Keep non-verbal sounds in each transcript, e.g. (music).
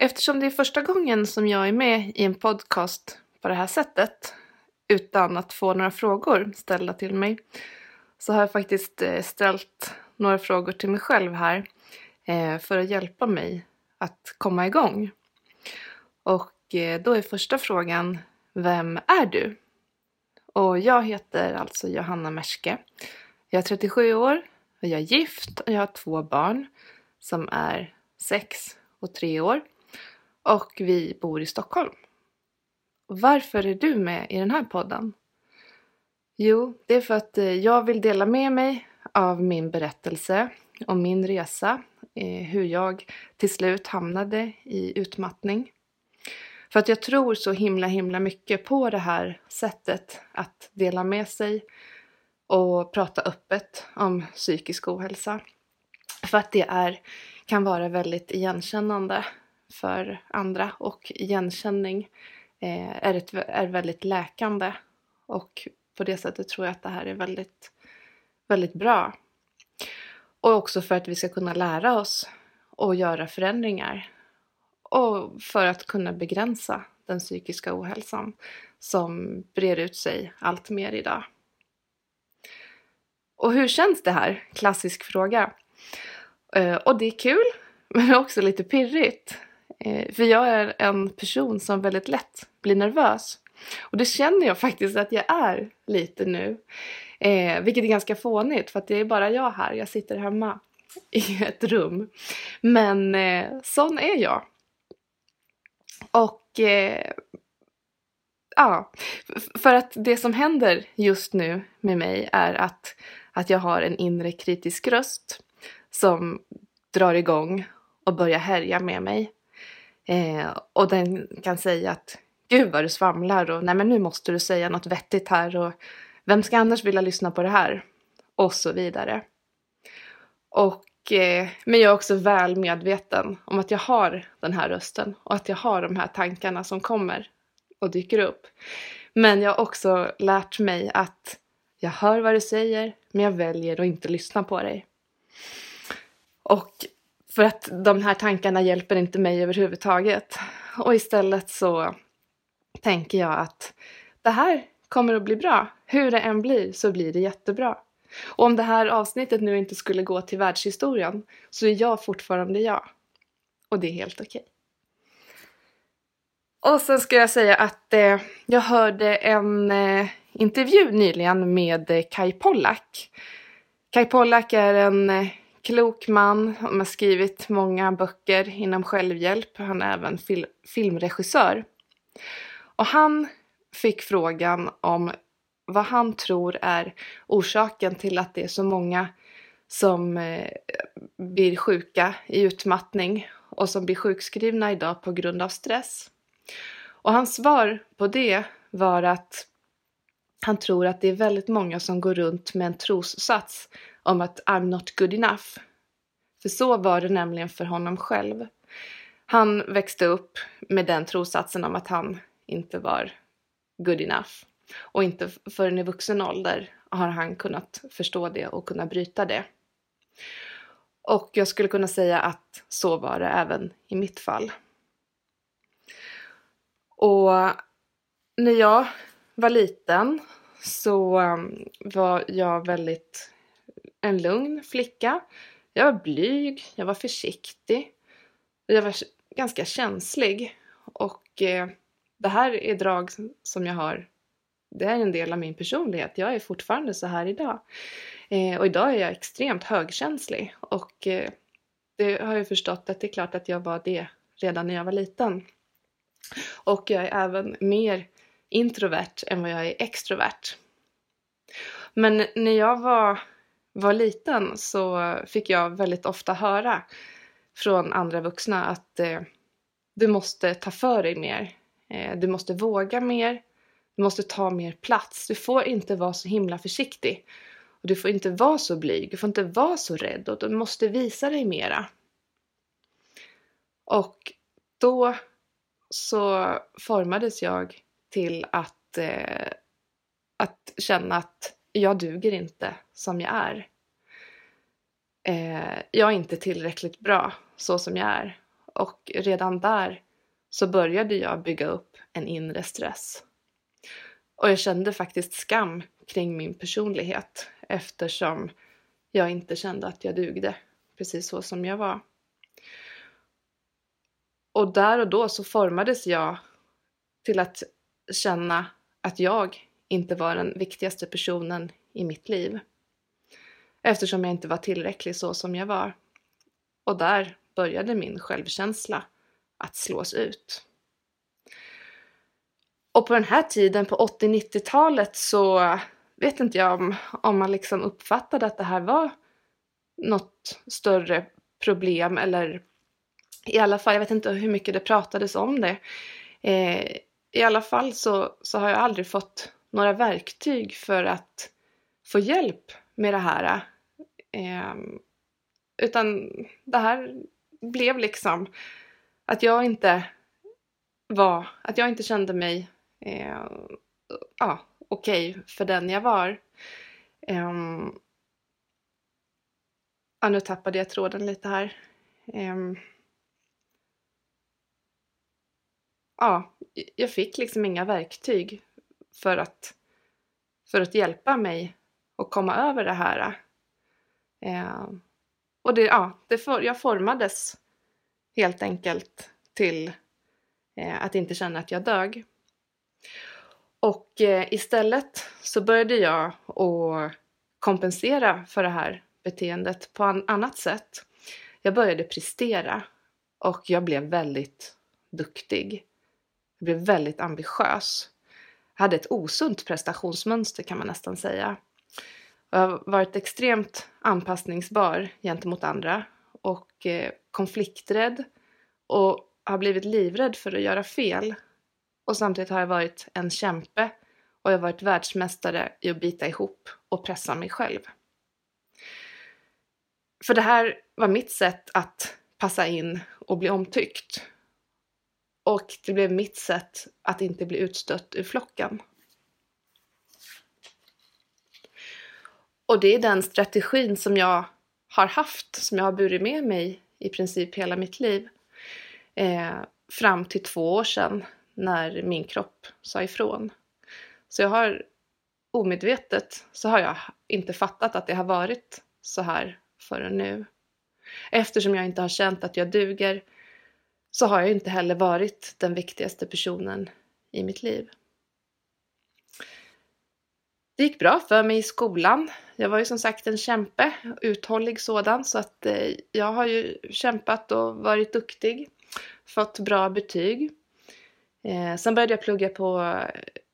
Eftersom det är första gången som jag är med i en podcast på det här sättet utan att få några frågor ställda till mig så har jag faktiskt eh, ställt några frågor till mig själv här eh, för att hjälpa mig att komma igång. Och eh, då är första frågan Vem är du? Och jag heter alltså Johanna Merske. Jag är 37 år och jag är gift och jag har två barn som är 6 och 3 år. Och vi bor i Stockholm. Varför är du med i den här podden? Jo, det är för att eh, jag vill dela med mig av min berättelse och min resa, eh, hur jag till slut hamnade i utmattning. För att jag tror så himla himla mycket på det här sättet att dela med sig och prata öppet om psykisk ohälsa. För att det är, kan vara väldigt igenkännande för andra och igenkänning eh, är, ett, är väldigt läkande. Och på det sättet tror jag att det här är väldigt, väldigt bra. Och också för att vi ska kunna lära oss och göra förändringar. Och för att kunna begränsa den psykiska ohälsan som breder ut sig allt mer idag. Och hur känns det här? Klassisk fråga. Eh, och det är kul, (laughs) men också lite pirrigt. Eh, för jag är en person som väldigt lätt blir nervös. Och det känner jag faktiskt att jag är lite nu. Eh, vilket är ganska fånigt för att det är bara jag här. Jag sitter hemma (laughs) i ett rum. Men eh, sån är jag. Och eh, ja, för att det som händer just nu med mig är att, att jag har en inre kritisk röst som drar igång och börjar härja med mig. Eh, och den kan säga att gud vad du svamlar och nej men nu måste du säga något vettigt här och vem ska annars vilja lyssna på det här? Och så vidare. Och, eh, men jag är också väl medveten om att jag har den här rösten och att jag har de här tankarna som kommer och dyker upp. Men jag har också lärt mig att jag hör vad du säger men jag väljer att inte lyssna på dig. Och för att de här tankarna hjälper inte mig överhuvudtaget. Och istället så tänker jag att det här kommer att bli bra. Hur det än blir så blir det jättebra. Och om det här avsnittet nu inte skulle gå till världshistorien så är jag fortfarande jag. Och det är helt okej. Och sen ska jag säga att eh, jag hörde en eh, intervju nyligen med eh, Kai Pollak. Kai Pollak är en eh, klok man. Han har skrivit många böcker inom självhjälp. Han är även fil filmregissör. Och han fick frågan om vad han tror är orsaken till att det är så många som eh, blir sjuka i utmattning och som blir sjukskrivna idag på grund av stress. Och hans svar på det var att han tror att det är väldigt många som går runt med en trossats om att I'm not good enough. För så var det nämligen för honom själv. Han växte upp med den trossatsen om att han inte var good enough. Och inte förrän i vuxen ålder har han kunnat förstå det och kunna bryta det. Och jag skulle kunna säga att så var det även i mitt fall. Och när jag var liten så um, var jag väldigt en lugn flicka. Jag var blyg, jag var försiktig. och Jag var ganska känslig. Och eh, det här är drag som jag har. Det är en del av min personlighet. Jag är fortfarande så här idag. Eh, och idag är jag extremt högkänslig. Och eh, det har jag förstått att det är klart att jag var det redan när jag var liten. Och jag är även mer introvert än vad jag är extrovert. Men när jag var var liten så fick jag väldigt ofta höra från andra vuxna att eh, du måste ta för dig mer. Eh, du måste våga mer. Du måste ta mer plats. Du får inte vara så himla försiktig. Och du får inte vara så blyg. Du får inte vara så rädd. Och du måste visa dig mera. Och då så formades jag till att, eh, att känna att jag duger inte som jag är. Eh, jag är inte tillräckligt bra så som jag är. Och redan där så började jag bygga upp en inre stress. Och jag kände faktiskt skam kring min personlighet eftersom jag inte kände att jag dugde precis så som jag var. Och där och då så formades jag till att känna att jag inte var den viktigaste personen i mitt liv. Eftersom jag inte var tillräcklig så som jag var. Och där började min självkänsla att slås ut. Och på den här tiden, på 80-90-talet, så vet inte jag om, om man liksom uppfattade att det här var något större problem eller i alla fall, jag vet inte hur mycket det pratades om det. Eh, I alla fall så, så har jag aldrig fått några verktyg för att få hjälp med det här. Eh, utan det här blev liksom att jag inte var, att jag inte kände mig eh, ja, okej okay för den jag var. Eh, ja, nu tappade jag tråden lite här. Eh, ja, jag fick liksom inga verktyg för att, för att hjälpa mig att komma över det här. Eh, och det, ja, det for, jag formades helt enkelt till eh, att inte känna att jag dög. Och eh, istället så började jag att kompensera för det här beteendet på ett annat sätt. Jag började prestera och jag blev väldigt duktig. Jag blev väldigt ambitiös. Hade ett osunt prestationsmönster kan man nästan säga. Jag har varit extremt anpassningsbar gentemot andra och eh, konflikträdd och har blivit livrädd för att göra fel. Och samtidigt har jag varit en kämpe och jag har varit världsmästare i att bita ihop och pressa mig själv. För det här var mitt sätt att passa in och bli omtyckt. Och det blev mitt sätt att inte bli utstött ur flocken. Och det är den strategin som jag har haft, som jag har burit med mig i princip hela mitt liv. Eh, fram till två år sedan när min kropp sa ifrån. Så jag har omedvetet så har jag inte fattat att det har varit så här förrän nu. Eftersom jag inte har känt att jag duger så har jag inte heller varit den viktigaste personen i mitt liv. Det gick bra för mig i skolan. Jag var ju som sagt en kämpe, uthållig sådan, så att eh, jag har ju kämpat och varit duktig, fått bra betyg. Eh, sen började jag plugga på,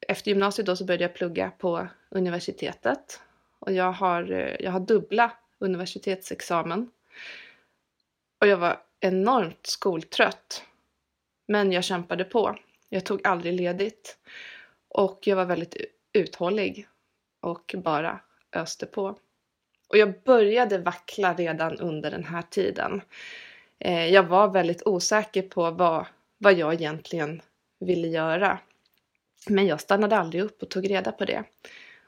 efter gymnasiet då så började jag plugga på universitetet. Och jag har, eh, jag har dubbla universitetsexamen. Och jag var enormt skoltrött. Men jag kämpade på. Jag tog aldrig ledigt. Och jag var väldigt uthållig och bara öste på. Och jag började vackla redan under den här tiden. Eh, jag var väldigt osäker på vad, vad jag egentligen ville göra. Men jag stannade aldrig upp och tog reda på det.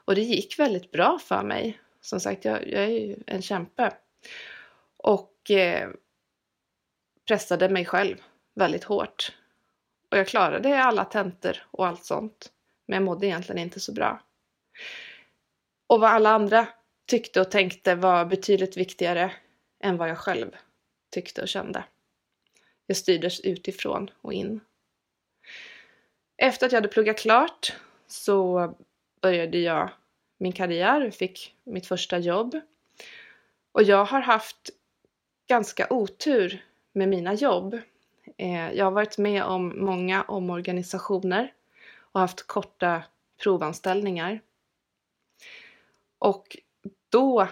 Och det gick väldigt bra för mig. Som sagt, jag, jag är ju en kämpe. Och eh, pressade mig själv väldigt hårt. Och jag klarade alla tentor och allt sånt. Men jag mådde egentligen inte så bra. Och vad alla andra tyckte och tänkte var betydligt viktigare än vad jag själv tyckte och kände. Jag styrdes utifrån och in. Efter att jag hade pluggat klart så började jag min karriär, fick mitt första jobb. Och jag har haft ganska otur med mina jobb. Eh, jag har varit med om många omorganisationer och haft korta provanställningar. Och då,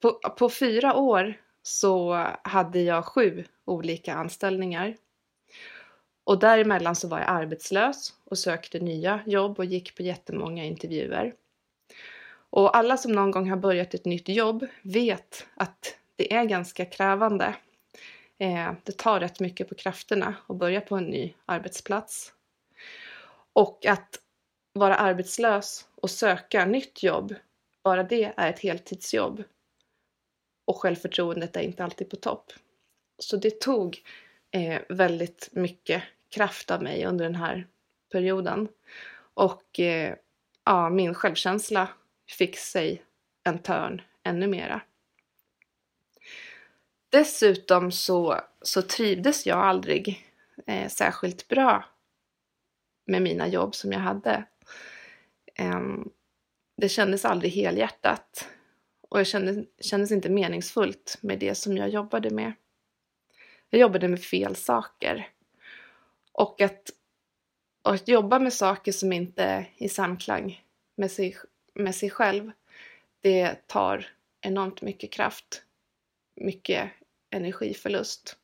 på, på fyra år så hade jag sju olika anställningar. Och däremellan så var jag arbetslös och sökte nya jobb och gick på jättemånga intervjuer. Och alla som någon gång har börjat ett nytt jobb vet att det är ganska krävande. Eh, det tar rätt mycket på krafterna att börja på en ny arbetsplats. Och att vara arbetslös och söka nytt jobb, bara det är ett heltidsjobb. Och självförtroendet är inte alltid på topp. Så det tog eh, väldigt mycket kraft av mig under den här perioden. Och eh, ja, min självkänsla fick sig en törn ännu mera. Dessutom så, så trivdes jag aldrig eh, särskilt bra med mina jobb som jag hade. Eh, det kändes aldrig helhjärtat och det kändes, kändes inte meningsfullt med det som jag jobbade med. Jag jobbade med fel saker. Och att, och att jobba med saker som inte är i samklang med sig, med sig själv, det tar enormt mycket kraft, mycket energiförlust.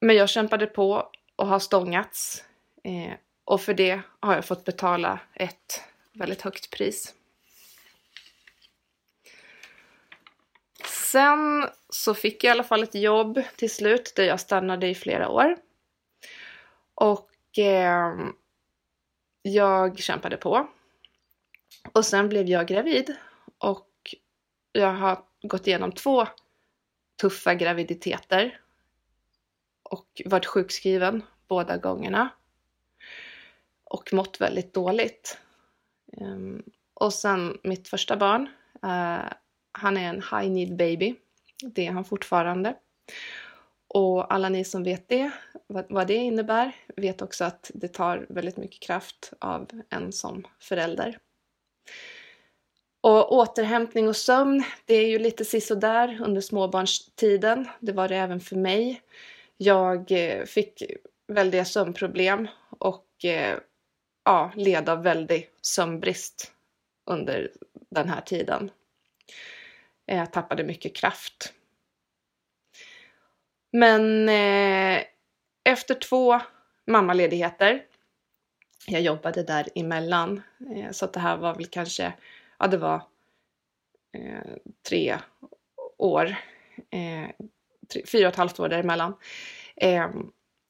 Men jag kämpade på och har stångats eh, och för det har jag fått betala ett väldigt högt pris. Sen så fick jag i alla fall ett jobb till slut där jag stannade i flera år. Och eh, jag kämpade på. Och sen blev jag gravid och jag har gått igenom två tuffa graviditeter och varit sjukskriven båda gångerna och mått väldigt dåligt. Ehm, och sen mitt första barn, eh, han är en high need baby. Det är han fortfarande. Och alla ni som vet det, vad, vad det innebär, vet också att det tar väldigt mycket kraft av en som förälder. Och återhämtning och sömn, det är ju lite sisådär under småbarnstiden. Det var det även för mig. Jag eh, fick väldiga sömnproblem och eh, ja, led av väldig sömnbrist under den här tiden. Eh, jag tappade mycket kraft. Men eh, efter två mammaledigheter, jag jobbade däremellan, eh, så att det här var väl kanske, ja det var eh, tre år, eh, tre, fyra och ett halvt år däremellan, eh,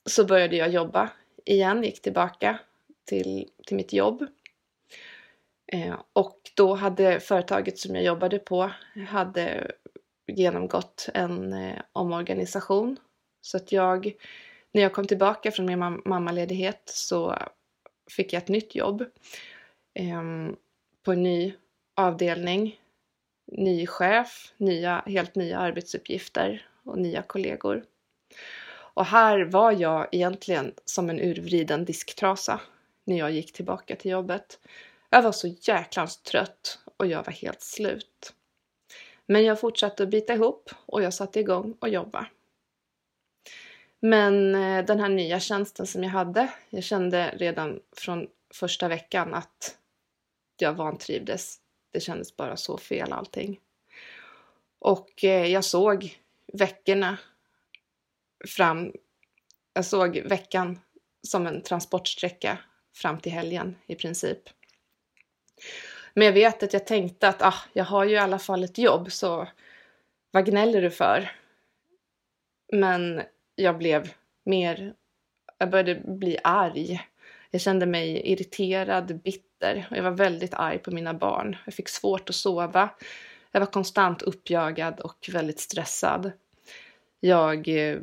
så började jag jobba igen, gick tillbaka till, till mitt jobb. Eh, och då hade företaget som jag jobbade på hade genomgått en eh, omorganisation. Så att jag, när jag kom tillbaka från min mam mammaledighet så fick jag ett nytt jobb eh, på en ny avdelning, ny chef, nya, helt nya arbetsuppgifter och nya kollegor. Och här var jag egentligen som en urvriden disktrasa när jag gick tillbaka till jobbet. Jag var så jäklans trött och jag var helt slut. Men jag fortsatte att bita ihop och jag satte igång och jobba. Men eh, den här nya tjänsten som jag hade, jag kände redan från första veckan att jag vantrivdes. Det kändes bara så fel allting. Och eh, jag såg veckorna fram, jag såg veckan som en transportsträcka fram till helgen i princip. Men jag vet att jag tänkte att ah, jag har ju i alla fall ett jobb så vad gnäller du för? Men jag blev mer, jag började bli arg. Jag kände mig irriterad, bitter och jag var väldigt arg på mina barn. Jag fick svårt att sova. Jag var konstant uppjagad och väldigt stressad. Jag eh,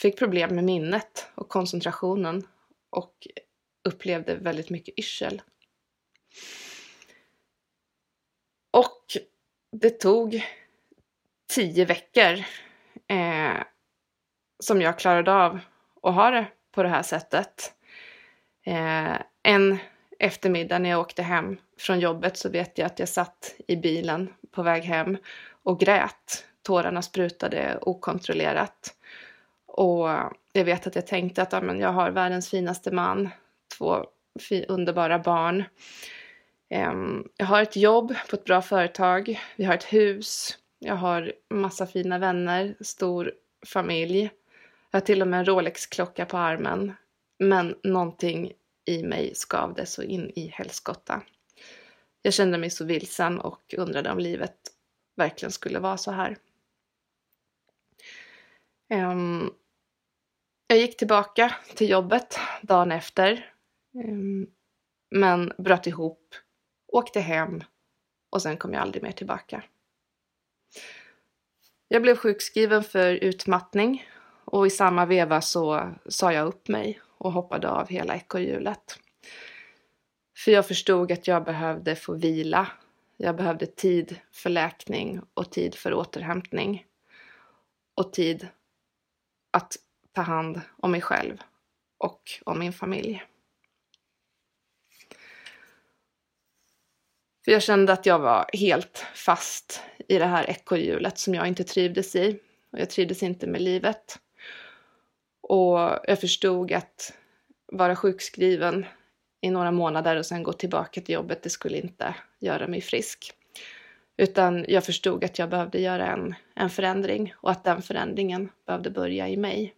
fick problem med minnet och koncentrationen och upplevde väldigt mycket yrsel. Och det tog tio veckor eh, som jag klarade av att ha det på det här sättet. Eh, en eftermiddag när jag åkte hem från jobbet så vet jag att jag satt i bilen på väg hem och grät. Tårarna sprutade okontrollerat. Och jag vet att jag tänkte att amen, jag har världens finaste man, två underbara barn. Um, jag har ett jobb på ett bra företag, vi har ett hus, jag har massa fina vänner, stor familj. Jag har till och med en Rolex-klocka på armen. Men någonting i mig skavde så in i helskotta. Jag kände mig så vilsen och undrade om livet verkligen skulle vara så här. Um, jag gick tillbaka till jobbet dagen efter. Um, men bröt ihop, åkte hem och sen kom jag aldrig mer tillbaka. Jag blev sjukskriven för utmattning och i samma veva så sa jag upp mig och hoppade av hela ekorrhjulet. För jag förstod att jag behövde få vila. Jag behövde tid för läkning och tid för återhämtning. Och tid att ta hand om mig själv och om min familj. För jag kände att jag var helt fast i det här ekorrhjulet som jag inte trivdes i. Och jag trivdes inte med livet. Och jag förstod att vara sjukskriven i några månader och sen gå tillbaka till jobbet, det skulle inte göra mig frisk. Utan jag förstod att jag behövde göra en, en förändring och att den förändringen behövde börja i mig.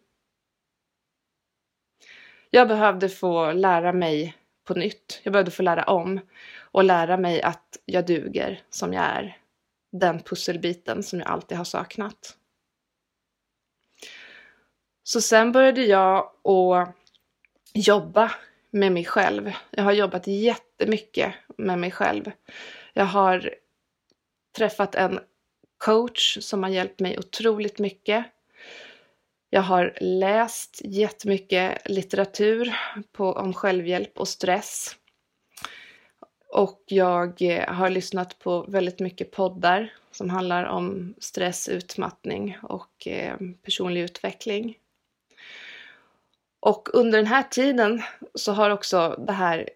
Jag behövde få lära mig på nytt. Jag behövde få lära om och lära mig att jag duger som jag är. Den pusselbiten som jag alltid har saknat. Så sen började jag att jobba med mig själv. Jag har jobbat jättemycket med mig själv. Jag har träffat en coach som har hjälpt mig otroligt mycket. Jag har läst jättemycket litteratur på, om självhjälp och stress. Och jag har lyssnat på väldigt mycket poddar som handlar om stress, utmattning och eh, personlig utveckling. Och under den här tiden så har också det här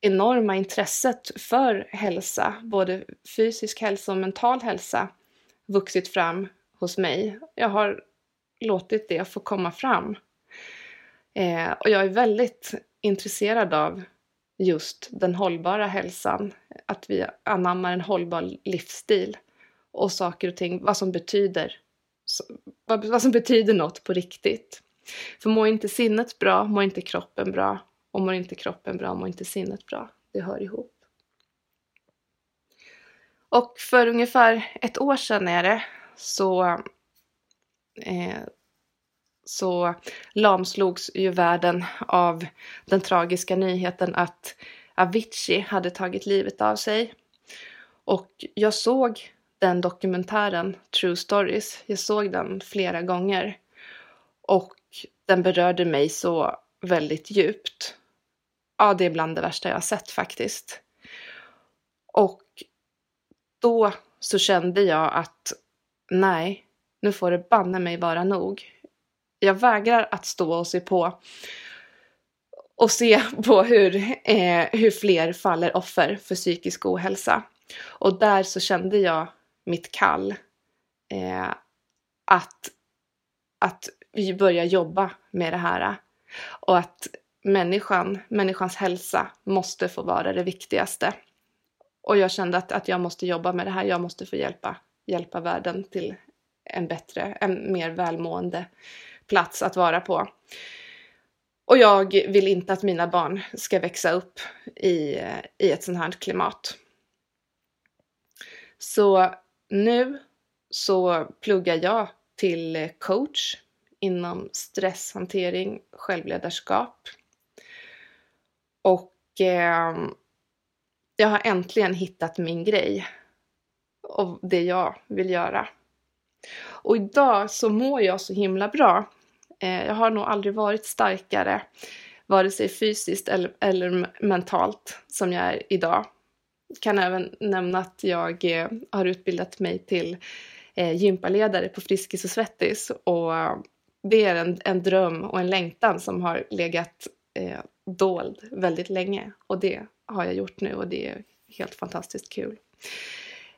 enorma intresset för hälsa, både fysisk hälsa och mental hälsa, vuxit fram hos mig. Jag har låtit det få komma fram. Eh, och jag är väldigt intresserad av just den hållbara hälsan, att vi anammar en hållbar livsstil och saker och ting, vad som betyder, vad, vad som betyder något på riktigt. För mår inte sinnet bra, mår inte kroppen bra. Och mår inte kroppen bra, mår inte sinnet bra. Det hör ihop. Och för ungefär ett år sedan är det så, eh, så lamslogs ju världen av den tragiska nyheten att Avicii hade tagit livet av sig. Och jag såg den dokumentären, True Stories, jag såg den flera gånger. Och den berörde mig så väldigt djupt. Ja, det är bland det värsta jag har sett faktiskt. Och då så kände jag att nej, nu får det banne mig vara nog. Jag vägrar att stå och se på och se (laughs) på hur, eh, hur fler faller offer för psykisk ohälsa. Och där så kände jag mitt kall. Eh, att, att vi börjar jobba med det här. Och att människan, människans hälsa måste få vara det viktigaste. Och jag kände att, att jag måste jobba med det här. Jag måste få hjälpa, hjälpa världen till en bättre, en mer välmående plats att vara på. Och jag vill inte att mina barn ska växa upp i, i ett sånt här klimat. Så nu så pluggar jag till coach inom stresshantering, självledarskap. Och eh, jag har äntligen hittat min grej och det jag vill göra. Och idag så mår jag så himla bra. Eh, jag har nog aldrig varit starkare, vare sig fysiskt eller, eller mentalt, som jag är idag. Kan även nämna att jag eh, har utbildat mig till eh, gympaledare på Friskis och Svettis och det är en, en dröm och en längtan som har legat eh, dold väldigt länge. Och det har jag gjort nu och det är helt fantastiskt kul.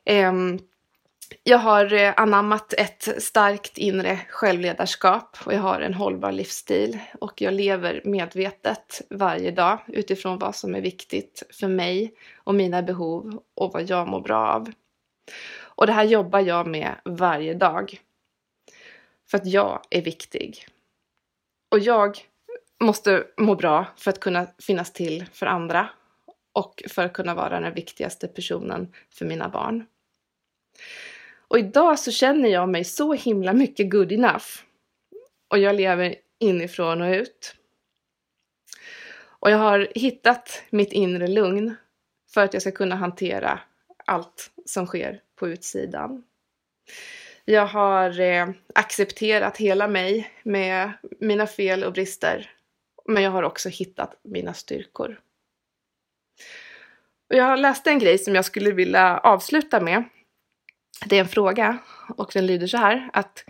Eh, jag har eh, anammat ett starkt inre självledarskap och jag har en hållbar livsstil och jag lever medvetet varje dag utifrån vad som är viktigt för mig och mina behov och vad jag mår bra av. Och det här jobbar jag med varje dag. För att jag är viktig. Och jag måste må bra för att kunna finnas till för andra och för att kunna vara den viktigaste personen för mina barn. Och idag så känner jag mig så himla mycket good enough. Och jag lever inifrån och ut. Och jag har hittat mitt inre lugn för att jag ska kunna hantera allt som sker på utsidan. Jag har eh, accepterat hela mig med mina fel och brister. Men jag har också hittat mina styrkor. Och jag läste en grej som jag skulle vilja avsluta med. Det är en fråga och den lyder så här att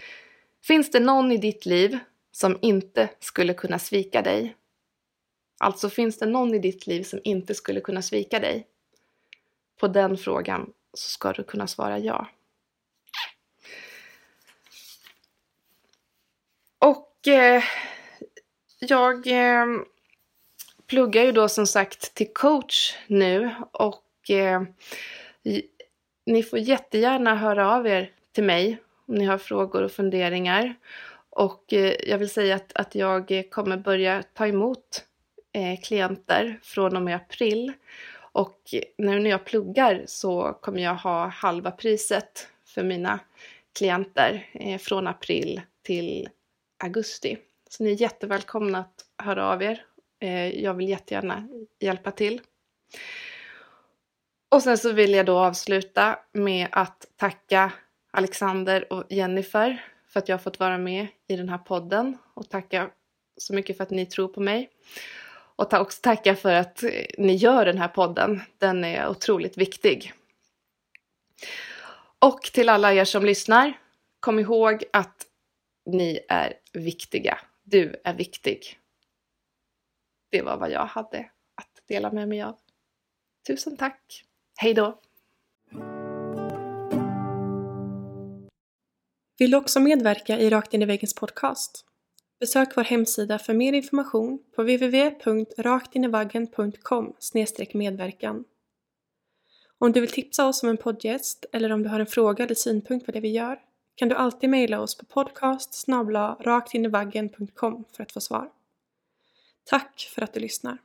Finns det någon i ditt liv som inte skulle kunna svika dig? Alltså finns det någon i ditt liv som inte skulle kunna svika dig? På den frågan så ska du kunna svara ja. Och eh, jag eh, pluggar ju då som sagt till coach nu och eh, ni får jättegärna höra av er till mig om ni har frågor och funderingar. Och eh, jag vill säga att, att jag kommer börja ta emot eh, klienter från och med april. Och nu när jag pluggar så kommer jag ha halva priset för mina klienter eh, från april till augusti. Så ni är jättevälkomna att höra av er. Eh, jag vill jättegärna hjälpa till. Och sen så vill jag då avsluta med att tacka Alexander och Jennifer för att jag har fått vara med i den här podden och tacka så mycket för att ni tror på mig. Och också tacka för att eh, ni gör den här podden. Den är otroligt viktig. Och till alla er som lyssnar, kom ihåg att ni är viktiga. Du är viktig. Det var vad jag hade att dela med mig av. Tusen tack! Hej då! Vill du också medverka i Rakt in i väggens podcast? Besök vår hemsida för mer information på www.raktinivaggen.com medverkan. Om du vill tipsa oss om en poddgäst eller om du har en fråga eller synpunkt på det vi gör kan du alltid mejla oss på podcast raktinivaggen.com för att få svar. Tack för att du lyssnar!